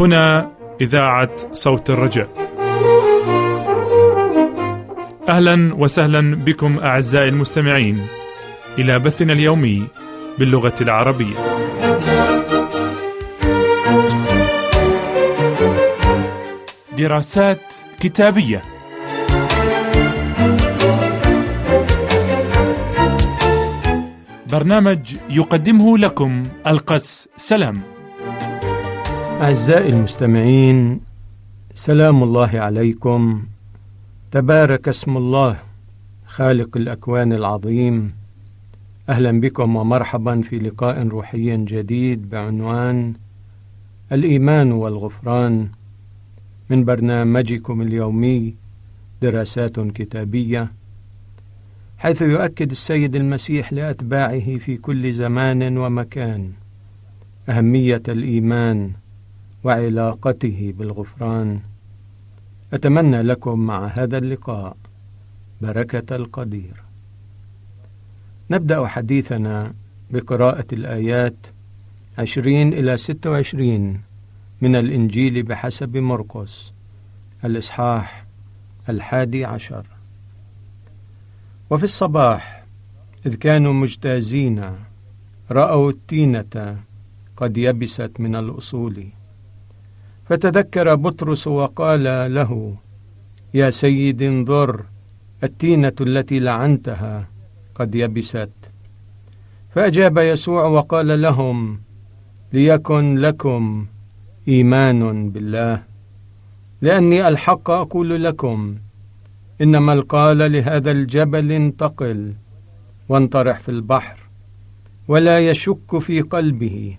هنا إذاعة صوت الرجاء. أهلا وسهلا بكم أعزائي المستمعين إلى بثنا اليومي باللغة العربية. دراسات كتابية برنامج يقدمه لكم القس سلام. أعزائي المستمعين سلام الله عليكم. تبارك اسم الله خالق الأكوان العظيم. أهلا بكم ومرحبا في لقاء روحي جديد بعنوان الإيمان والغفران. من برنامجكم اليومي دراسات كتابية. حيث يؤكد السيد المسيح لأتباعه في كل زمان ومكان أهمية الإيمان. وعلاقته بالغفران. أتمنى لكم مع هذا اللقاء بركة القدير. نبدأ حديثنا بقراءة الآيات عشرين إلى ستة وعشرين من الإنجيل بحسب مرقس الإصحاح الحادي عشر. وفي الصباح إذ كانوا مجتازين رأوا التينة قد يبست من الأصول. فتذكر بطرس وقال له يا سيد انظر التينة التي لعنتها قد يبست. فأجاب يسوع وقال لهم ليكن لكم إيمان بالله لأني ألحق أقول لكم إن من قال لهذا الجبل انتقل وانطرح في البحر ولا يشك في قلبه.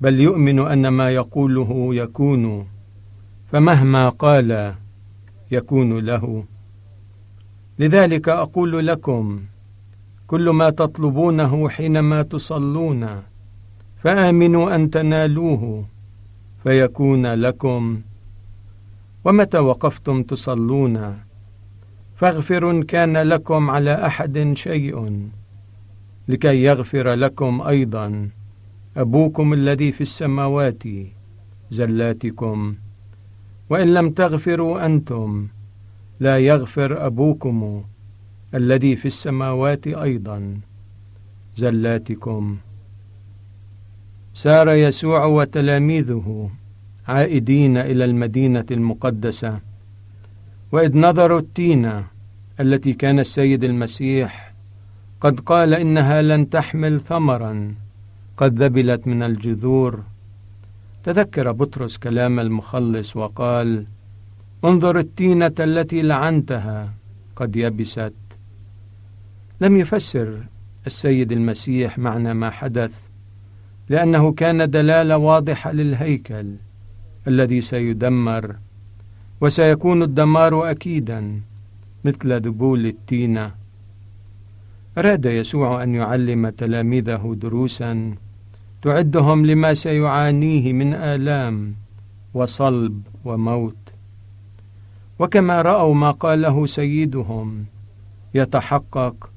بل يؤمن أن ما يقوله يكون فمهما قال يكون له. لذلك أقول لكم كل ما تطلبونه حينما تصلون فآمنوا أن تنالوه فيكون لكم. ومتى وقفتم تصلون؟ فاغفر كان لكم على أحد شيء لكي يغفر لكم أيضا. أبوكم الذي في السماوات زلاتكم. وإن لم تغفروا أنتم لا يغفر أبوكم الذي في السماوات أيضا زلاتكم. سار يسوع وتلاميذه عائدين إلى المدينة المقدسة. وإذ نظروا التينة التي كان السيد المسيح قد قال إنها لن تحمل ثمرًا قد ذبلت من الجذور. تذكر بطرس كلام المخلص وقال انظر التينة التي لعنتها قد يبست. لم يفسر السيد المسيح معنى ما حدث لأنه كان دلالة واضحة للهيكل الذي سيدمر وسيكون الدمار أكيدا مثل ذبول التينة. أراد يسوع أن يعلم تلاميذه دروسا تعدهم لما سيعانيه من آلام وصلب وموت. وكما رأوا ما قاله سيدهم يتحقق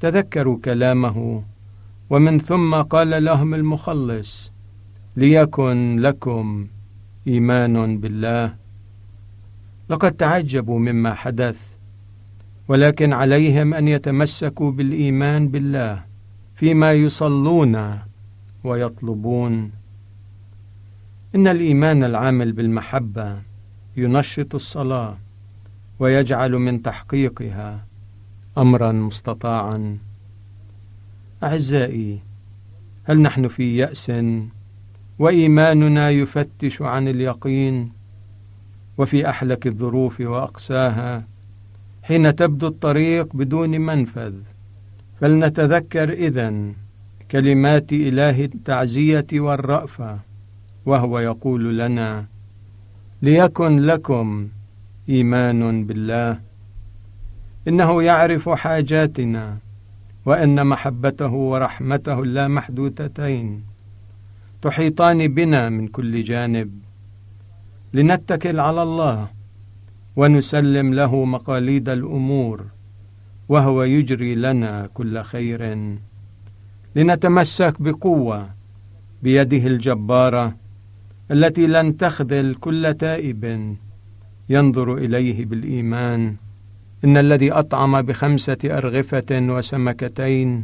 تذكروا كلامه ومن ثم قال لهم المخلص ليكن لكم إيمان بالله. لقد تعجبوا مما حدث ولكن عليهم أن يتمسكوا بالإيمان بالله فيما يصلون ويطلبون. إن الإيمان العامل بالمحبة ينشط الصلاة ويجعل من تحقيقها امرا مستطاعا. أعزائي هل نحن في يأس وإيماننا يفتش عن اليقين وفي أحلك الظروف وأقساها؟ حين تبدو الطريق بدون منفذ فلنتذكر اذن كلمات إله التعزية والرأفة وهو يقول لنا ليكن لكم إيمان بالله. إنه يعرف حاجاتنا وأن محبته ورحمته اللامحدودتين تحيطان بنا من كل جانب. لنتكل على الله ونسلم له مقاليد الأمور وهو يجري لنا كل خير. لنتمسك بقوة بيده الجبارة التي لن تخذل كل تائب ينظر إليه بالإيمان. إن الذي أطعم بخمسة أرغفة وسمكتين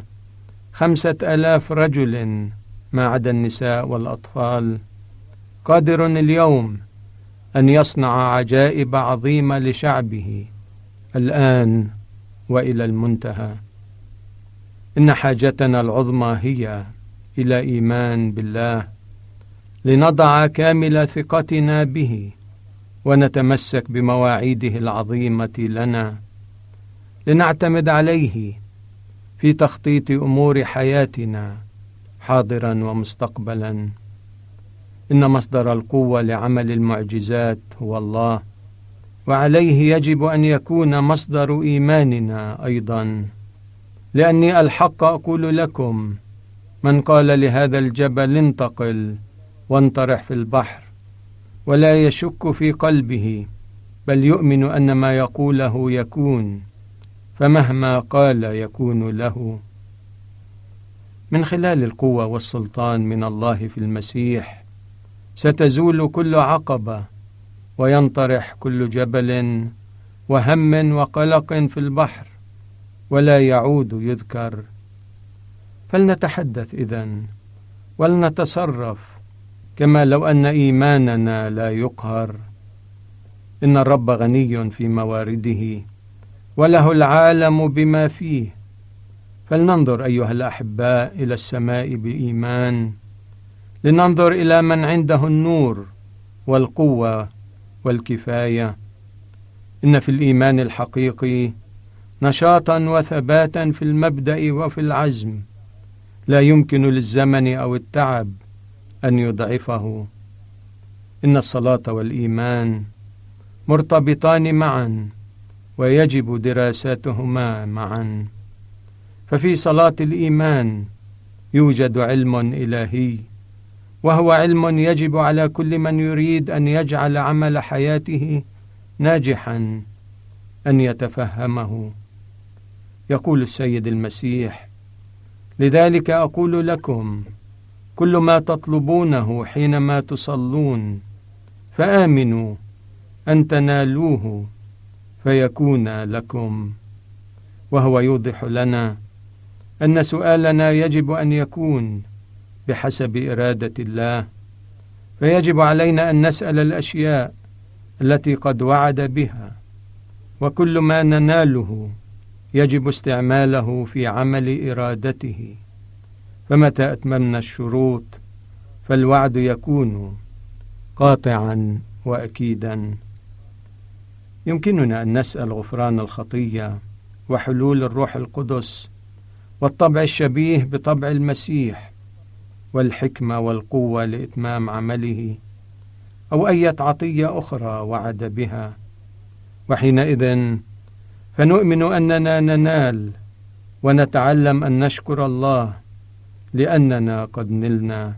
خمسة آلاف رجل ما عدا النساء والأطفال. قادر اليوم أن يصنع عجائب عظيمة لشعبه الآن وإلى المنتهى. إن حاجتنا العظمى هي إلى إيمان بالله لنضع كامل ثقتنا به ونتمسك بمواعيده العظيمة لنا لنعتمد عليه في تخطيط أمور حياتنا حاضرا ومستقبلا. إن مصدر القوة لعمل المعجزات هو الله وعليه يجب أن يكون مصدر إيماننا أيضا. لأني ألحق أقول لكم من قال لهذا الجبل انتقل وانطرح في البحر ولا يشك في قلبه بل يؤمن أن ما يقوله يكون فمهما قال يكون له. من خلال القوة والسلطان من الله في المسيح ستزول كل عقبة وينطرح كل جبل وهم وقلق في البحر. ولا يعود يذكر. فلنتحدث إذن ولنتصرف كما لو أن إيماننا لا يقهر. إن الرب غني في موارده وله العالم بما فيه. فلننظر أيها الأحباء إلى السماء بإيمان. لننظر إلى من عنده النور والقوة والكفاية. إن في الإيمان الحقيقي نشاطا وثباتا في المبدأ وفي العزم. لا يمكن للزمن أو التعب أن يضعفه. إن الصلاة والإيمان مرتبطان معا ويجب دراستهما معا. ففي صلاة الإيمان يوجد علم إلهي وهو علم يجب على كل من يريد أن يجعل عمل حياته ناجحا أن يتفهمه. يقول السيد المسيح لذلك أقول لكم كل ما تطلبونه حينما تصلون فآمنوا أن تنالوه فيكون لكم. وهو يوضح لنا أن سؤالنا يجب أن يكون بحسب إرادة الله فيجب علينا أن نسأل الأشياء التي قد وعد بها وكل ما نناله يجب استعماله في عمل إرادته. فمتى أتممنا الشروط فالوعد يكون قاطعا واكيدا. يمكننا أن نسأل غفران الخطية وحلول الروح القدس والطبع الشبيه بطبع المسيح والحكمة والقوة لإتمام عمله أو إيه عطية أخرى وعد بها. وحينئذ فنؤمن أننا ننال ونتعلم أن نشكر الله لأننا قد نلنا.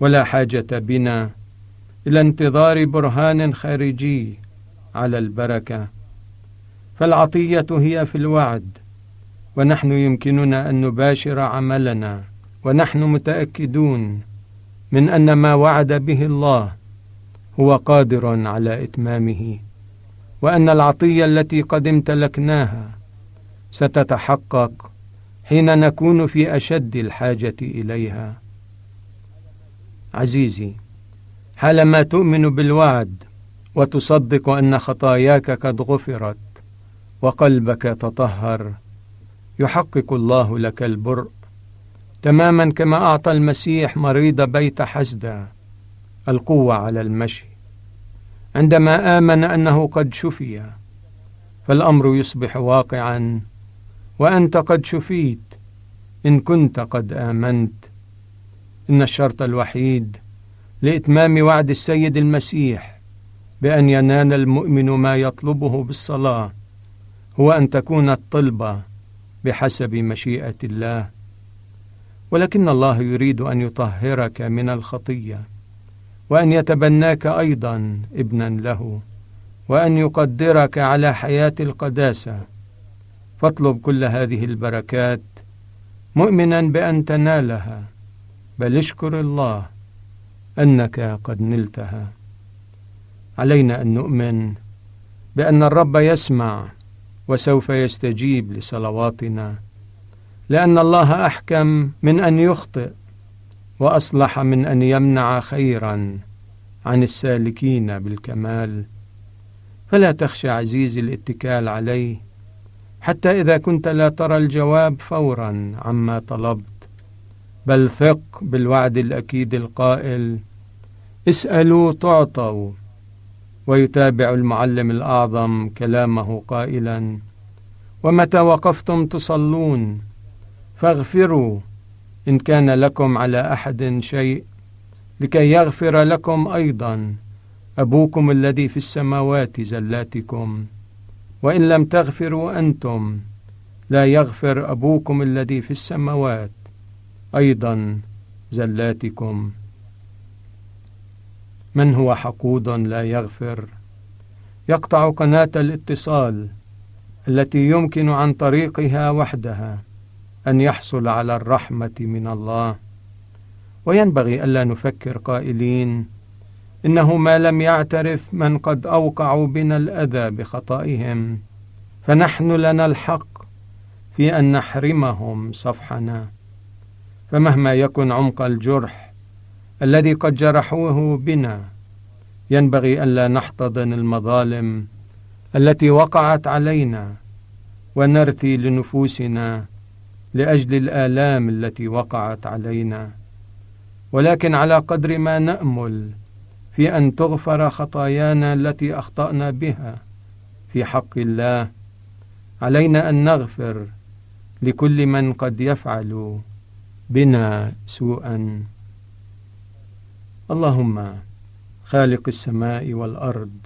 ولا حاجة بنا إلى انتظار برهان خارجي على البركة. فالعطية هي في الوعد ونحن يمكننا أن نباشر عملنا ونحن متأكدون من أن ما وعد به الله هو قادر على إتمامه. وأن العطية التي قد امتلكناها ستتحقق حين نكون في أشد الحاجة إليها. عزيزي حالما تؤمن بالوعد وتصدق أن خطاياك قد غفرت وقلبك تطهر يحقق الله لك البرء. تماما كما أعطى المسيح مريض بيت حسدة القوة على المشي. عندما آمن أنه قد شفي فالأمر يصبح واقعا. وأنت قد شفيت إن كنت قد آمنت. إن الشرط الوحيد لإتمام وعد السيد المسيح بأن ينال المؤمن ما يطلبه بالصلاة هو أن تكون الطلبه بحسب مشيئة الله. ولكن الله يريد أن يطهرك من الخطية. وأن يتبناك أيضا ابنا له وأن يقدرك على حياة القداسة. فاطلب كل هذه البركات مؤمنا بأن تنالها بل اشكر الله أنك قد نلتها. علينا أن نؤمن بأن الرب يسمع وسوف يستجيب لصلواتنا لأن الله أحكم من أن يخطئ. وأصلح من أن يمنع خيرا عن السالكين بالكمال. فلا تخشى عزيزي الاتكال عليه حتى إذا كنت لا ترى الجواب فورا عما طلبت. بل ثق بالوعد الأكيد القائل اسألوا تعطوا ويتابع المعلم الأعظم كلامه قائلا. ومتى وقفتم تصلون؟ فاغفروا إن كان لكم على أحد شيء لكي يغفر لكم أيضا. أبوكم الذي في السماوات زلاتكم. وإن لم تغفروا أنتم لا يغفر أبوكم الذي في السماوات أيضا زلاتكم. من هو حقود لا يغفر؟ يقطع قناة الاتصال التي يمكن عن طريقها وحدها. أن يحصل على الرحمة من الله. وينبغي ألا نفكر قائلين إنه ما لم يعترف من قد أوقعوا بنا الأذى بخطئهم فنحن لنا الحق في أن نحرمهم صفحنا. فمهما يكن عمق الجرح الذي قد جرحوه بنا ينبغي ألا نحتضن المظالم التي وقعت علينا ونرثي لنفوسنا لأجل الآلام التي وقعت علينا. ولكن على قدر ما نأمل في أن تغفر خطايانا التي أخطأنا بها في حق الله علينا أن نغفر لكل من قد يفعل بنا سوءا. اللهم خالق السماء والأرض.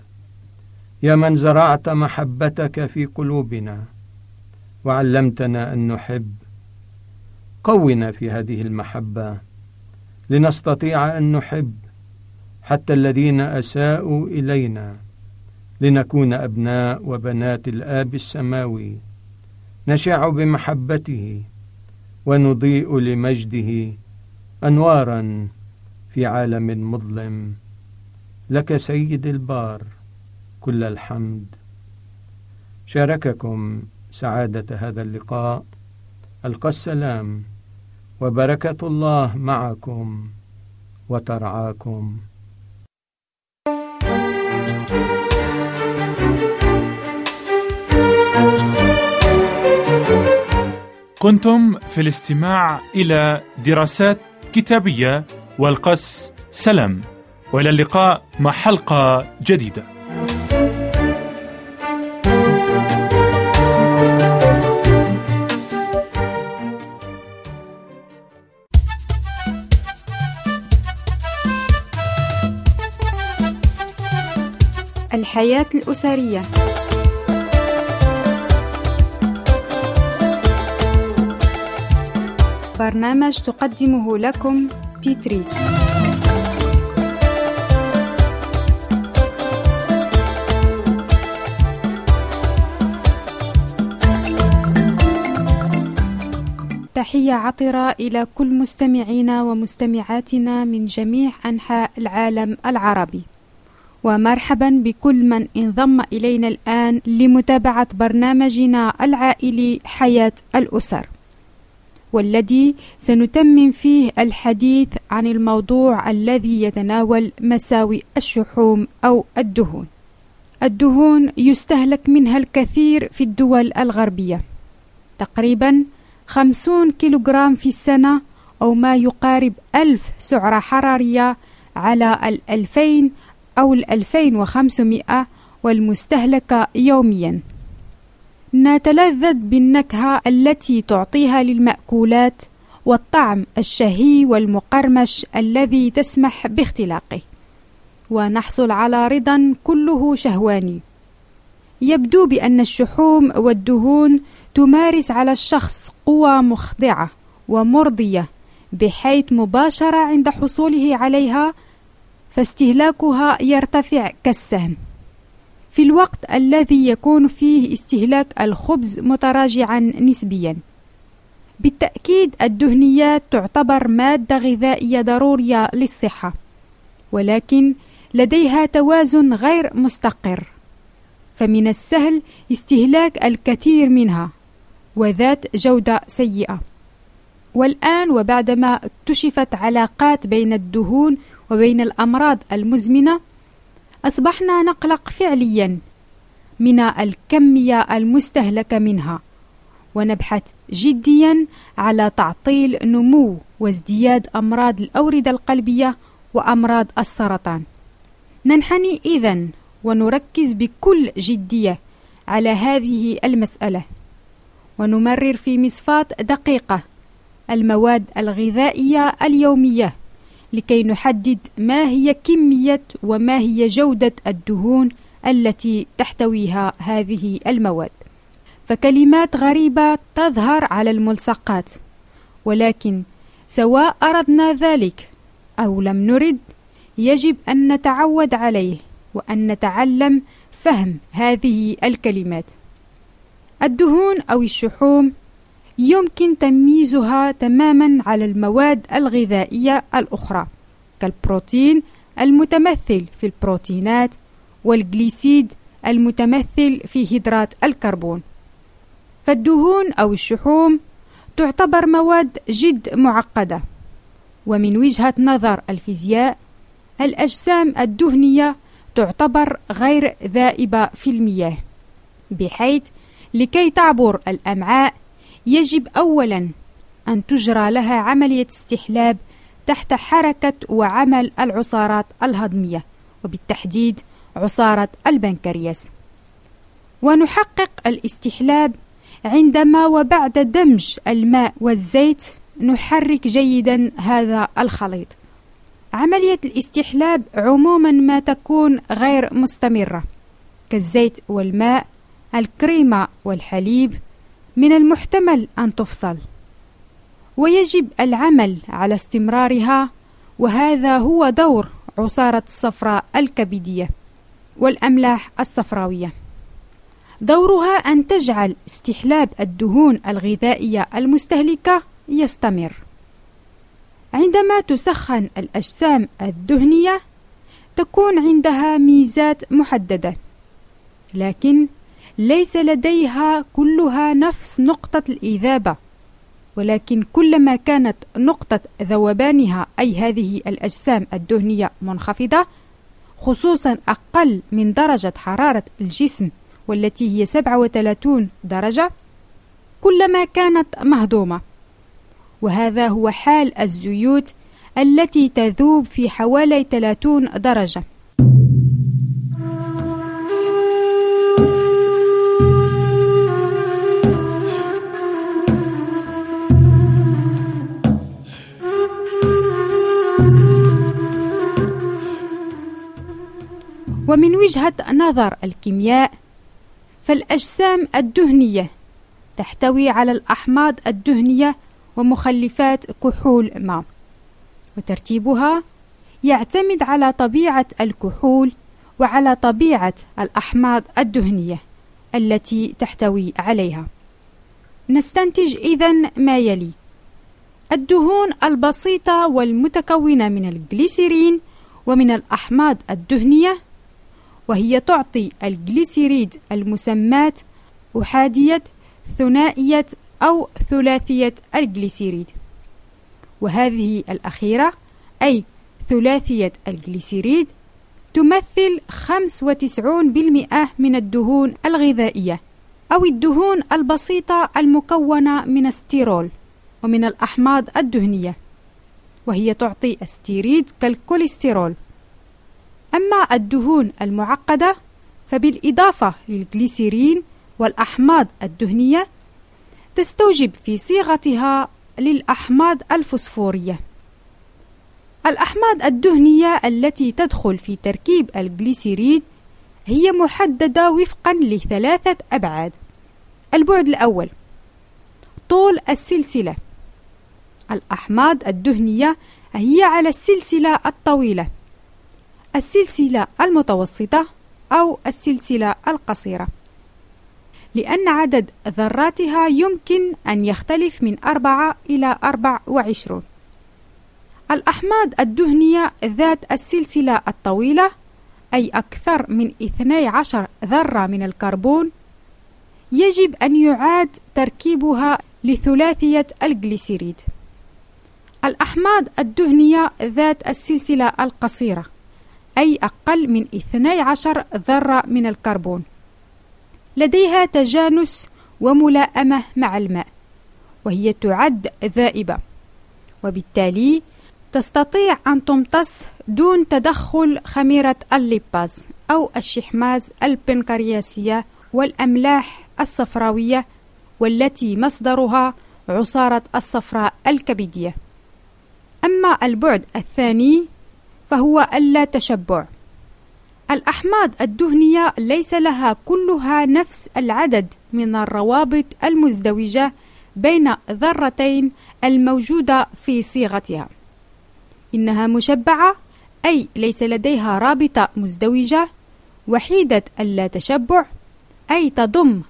يا من زرعت محبتك في قلوبنا وعلمتنا أن نحب قونا في هذه المحبة. لنستطيع أن نحب حتى الذين أساءوا إلينا. لنكون أبناء وبنات الآب السماوي. نشع بمحبته ونضيء لمجده أنوارا في عالم مظلم. لك سيد البار كل الحمد. شارككم سعادة هذا اللقاء. ألقى السلام. وبركة الله معكم وترعاكم. كنتم في الاستماع إلى دراسات كتابية والقس سلام وإلى اللقاء مع حلقة جديدة. الحياة الأسرية. برنامج تقدمه لكم تيتريت. تحية عطرة إلى كل مستمعينا ومستمعاتنا من جميع أنحاء العالم العربي. ومرحبا بكل من انضم إلينا الآن لمتابعة برنامجنا العائلي حياة الأسر والذي سنتمم فيه الحديث عن الموضوع الذي يتناول مساوي الشحوم أو الدهون. الدهون يستهلك منها الكثير في الدول الغربية. تقريبا خمسون كيلوغرام في السنة أو ما يقارب ألف سعرة حرارية على الألفين أو الألفين وخمسمائة والمستهلكة يوميا. نتلذذ بالنكهة التي تعطيها للمأكولات والطعم الشهي والمقرمش الذي تسمح باختلاقه. ونحصل على رضا كله شهواني. يبدو بأن الشحوم والدهون تمارس على الشخص قوى مخضعة ومرضية بحيث مباشرة عند حصوله عليها فاستهلاكها يرتفع كالسهم. في الوقت الذي يكون فيه استهلاك الخبز متراجعا نسبيا. بالتأكيد الدهنيات تعتبر مادة غذائية ضرورية للصحة ولكن لديها توازن غير مستقر. فمن السهل استهلاك الكثير منها وذات جودة سيئة. والآن وبعدما اكتشفت علاقات بين الدهون وبين الأمراض المزمنة أصبحنا نقلق فعليا من الكمية المستهلكة منها ونبحث جديا على تعطيل نمو وازدياد أمراض الأوردة القلبية وأمراض السرطان. ننحني إذن ونركز بكل جدية على هذه المسألة ونمرر في مصفاة دقيقة المواد الغذائية اليومية لكي نحدد ما هي كمية وما هي جودة الدهون التي تحتويها هذه المواد. فكلمات غريبة تظهر على الملصقات. ولكن سواء أردنا ذلك أو لم نرد يجب أن نتعود عليه وأن نتعلم فهم هذه الكلمات. الدهون أو الشحوم يمكن تمييزها تماما على المواد الغذائية الأخرى كالبروتين المتمثل في البروتينات والجليسيد المتمثل في هيدرات الكربون. فالدهون أو الشحوم تعتبر مواد جد معقدة ومن وجهة نظر الفيزياء الأجسام الدهنية تعتبر غير ذائبة في المياه بحيث لكي تعبر الأمعاء يجب أولا أن تجرى لها عملية استحلاب تحت حركة وعمل العصارات الهضمية وبالتحديد عصارة البنكرياس. ونحقق الاستحلاب عندما وبعد دمج الماء والزيت نحرك جيدا هذا الخليط. عملية الاستحلاب عموما ما تكون غير مستمرة كالزيت والماء الكريمة والحليب من المحتمل أن تفصل. ويجب العمل على استمرارها وهذا هو دور عصارة الصفراء الكبدية والأملاح الصفراوية. دورها أن تجعل استحلاب الدهون الغذائية المستهلكة يستمر. عندما تسخن الأجسام الدهنية تكون عندها ميزات محددة لكن ليس لديها كلها نفس نقطة الإذابة ولكن كلما كانت نقطة ذوبانها أي هذه الأجسام الدهنية منخفضة خصوصا أقل من درجة حرارة الجسم والتي هي 37 درجة كلما كانت مهضومة. وهذا هو حال الزيوت التي تذوب في حوالي 30 درجة. ومن وجهة نظر الكيمياء فالأجسام الدهنية تحتوي على الأحماض الدهنية ومخلفات كحول ما وترتيبها يعتمد على طبيعة الكحول وعلى طبيعة الأحماض الدهنية التي تحتوي عليها. نستنتج إذن ما يلي الدهون البسيطة والمتكونة من الجليسيرين ومن الأحماض الدهنية وهي تعطي الجليسيريد المسمات أحادية ثنائية أو ثلاثية الجليسيريد. وهذه الأخيرة أي ثلاثية الجليسيريد تمثل 95% من الدهون الغذائية أو الدهون البسيطة المكونة من الستيرول ومن الأحماض الدهنية. وهي تعطي الستيريد كالكوليسترول. أما الدهون المعقدة فبالإضافة للجليسيرين والأحماض الدهنية تستوجب في صيغتها للأحماض الفسفورية الأحماض الدهنية التي تدخل في تركيب الجليسيريد هي محددة وفقا لثلاثة أبعاد. البعد الأول طول السلسلة. الأحماض الدهنية هي على السلسلة الطويلة. السلسلة المتوسطة أو السلسلة القصيرة. لأن عدد ذراتها يمكن أن يختلف من أربعة إلى أربع وعشرون. الأحماض الدهنية ذات السلسلة الطويلة أي أكثر من 12 ذرة من الكربون يجب أن يعاد تركيبها لثلاثية الجليسيريد. الأحماض الدهنية ذات السلسلة القصيرة. أي أقل من 12 ذرة من الكربون. لديها تجانس وملائمة مع الماء وهي تعد ذائبة. وبالتالي تستطيع أن تمتص دون تدخل خميرة الليباز أو الشحماز البنكرياسية والأملاح الصفراوية والتي مصدرها عصارة الصفراء الكبدية. أما البعد الثاني فهو اللا تشبع. الأحماض الدهنية ليس لها كلها نفس العدد من الروابط المزدوجة بين ذرتين الموجودة في صيغتها. إنها مشبعة أي ليس لديها رابطة مزدوجة. وحيدة اللا تشبع أي تضم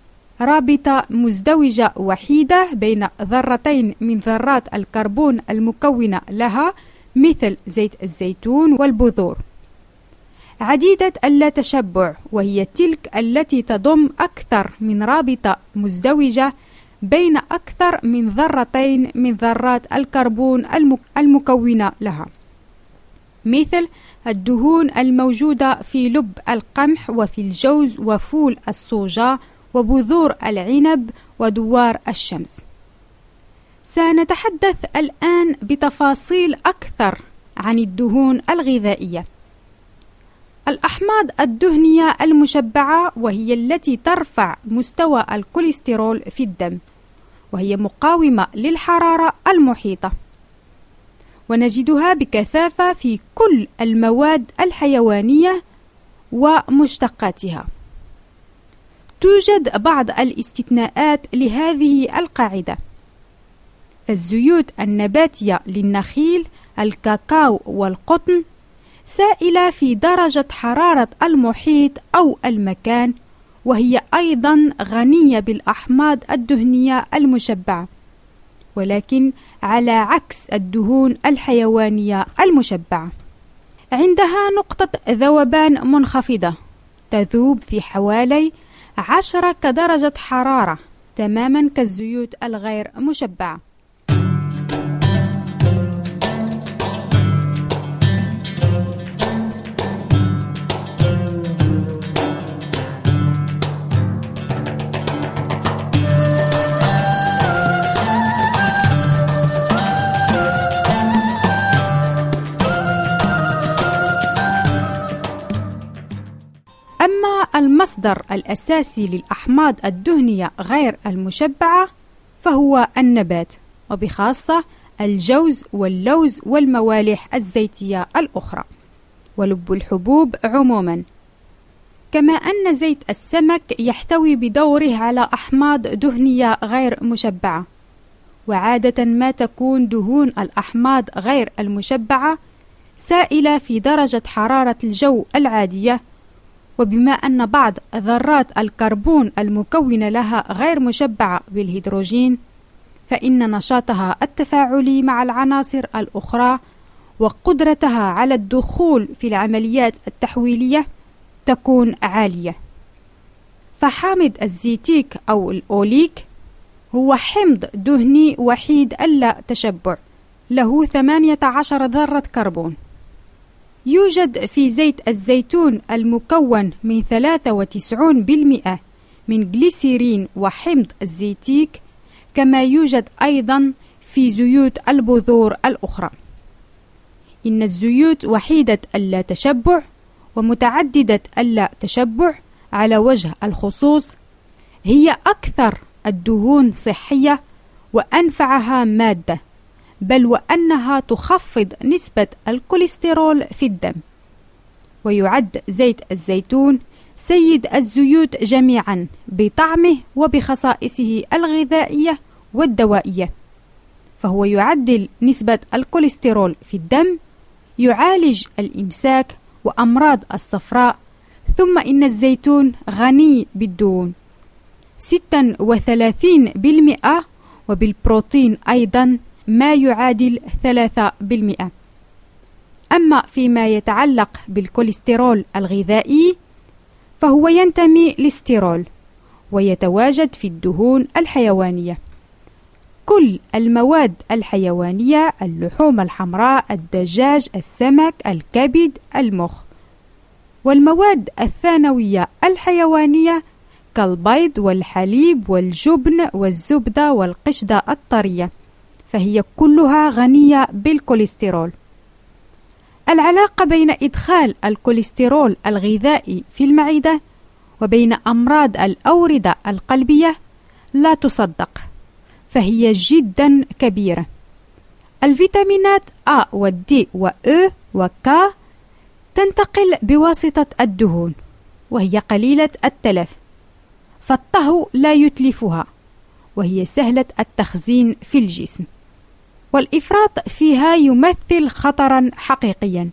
رابطة مزدوجة وحيدة بين ذرتين من ذرات الكربون المكونة لها مثل زيت الزيتون والبذور. عديدة اللا تشبع وهي تلك التي تضم أكثر من رابطة مزدوجة بين أكثر من ذرتين من ذرات الكربون المكونة لها مثل الدهون الموجودة في لب القمح وفي الجوز وفول الصوجا وبذور العنب ودوار الشمس سنتحدث الآن بتفاصيل أكثر عن الدهون الغذائية. الأحماض الدهنية المشبعة وهي التي ترفع مستوى الكوليسترول في الدم وهي مقاومة للحرارة المحيطة. ونجدها بكثافة في كل المواد الحيوانية ومشتقاتها. توجد بعض الاستثناءات لهذه القاعدة. فالزيوت النباتية للنخيل الكاكاو والقطن سائلة في درجة حرارة المحيط أو المكان وهي أيضا غنية بالأحماض الدهنية المشبعة ولكن على عكس الدهون الحيوانية المشبعة. عندها نقطة ذوبان منخفضة تذوب في حوالي عشرة كدرجة حرارة تماما كالزيوت الغير مشبعة. المصدر الأساسي للأحماض الدهنية غير المشبعة فهو النبات وبخاصة الجوز واللوز والموالح الزيتية الأخرى ولب الحبوب عموما. كما أن زيت السمك يحتوي بدوره على أحماض دهنية غير مشبعة وعادة ما تكون دهون الأحماض غير المشبعة سائلة في درجة حرارة الجو العادية وبما أن بعض ذرات الكربون المكونة لها غير مشبعة بالهيدروجين فإن نشاطها التفاعلي مع العناصر الأخرى وقدرتها على الدخول في العمليات التحويلية تكون عالية. فحامض الزيتيك أو الأوليك هو حمض دهني وحيد اللا تشبع له 18 ذرة كربون. يوجد في زيت الزيتون المكون من 93% من جليسيرين وحمض الزيتيك كما يوجد أيضا في زيوت البذور الأخرى. إن الزيوت وحيدة اللا تشبع ومتعددة اللا تشبع على وجه الخصوص هي أكثر الدهون صحية وأنفعها مادة. بل وأنها تخفض نسبة الكوليسترول في الدم. ويعد زيت الزيتون سيد الزيوت جميعا بطعمه وبخصائصه الغذائية والدوائية. فهو يعدل نسبة الكوليسترول في الدم يعالج الإمساك وأمراض الصفراء ثم إن الزيتون غني بالدهون. 36% وبالبروتين أيضا ما يعادل 3% أما فيما يتعلق بالكوليسترول الغذائي فهو ينتمي للستيرول ويتواجد في الدهون الحيوانية. كل المواد الحيوانية اللحوم الحمراء الدجاج السمك الكبد المخ. والمواد الثانوية الحيوانية كالبيض والحليب والجبن والزبدة والقشدة الطرية. فهي كلها غنية بالكوليسترول. العلاقة بين إدخال الكوليسترول الغذائي في المعدة وبين أمراض الأوردة القلبية لا تصدق فهي جدا كبيرة. الفيتامينات A و D و E و K تنتقل بواسطة الدهون وهي قليلة التلف فالطهو لا يتلفها وهي سهلة التخزين في الجسم. والإفراط فيها يمثل خطرا حقيقيا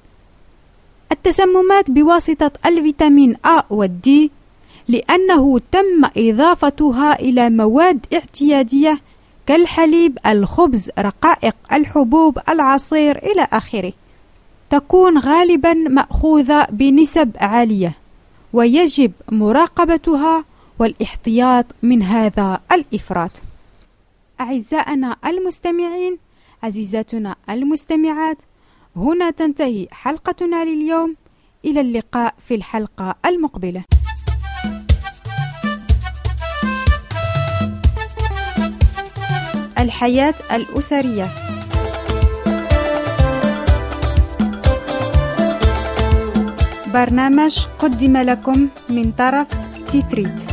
التسممات بواسطة الفيتامين A D لأنه تم إضافتها إلى مواد اعتيادية كالحليب، الخبز، رقائق الحبوب، العصير إلى آخره. تكون غالبا مأخوذة بنسب عالية، ويجب مراقبتها والاحتياط من هذا الإفراط. أعزائنا المستمعين، عزيزاتنا المستمعات، هنا تنتهي حلقتنا لليوم. إلى اللقاء في الحلقة المقبلة. الحياة الأسرية برنامج قدم لكم من طرف تيتريت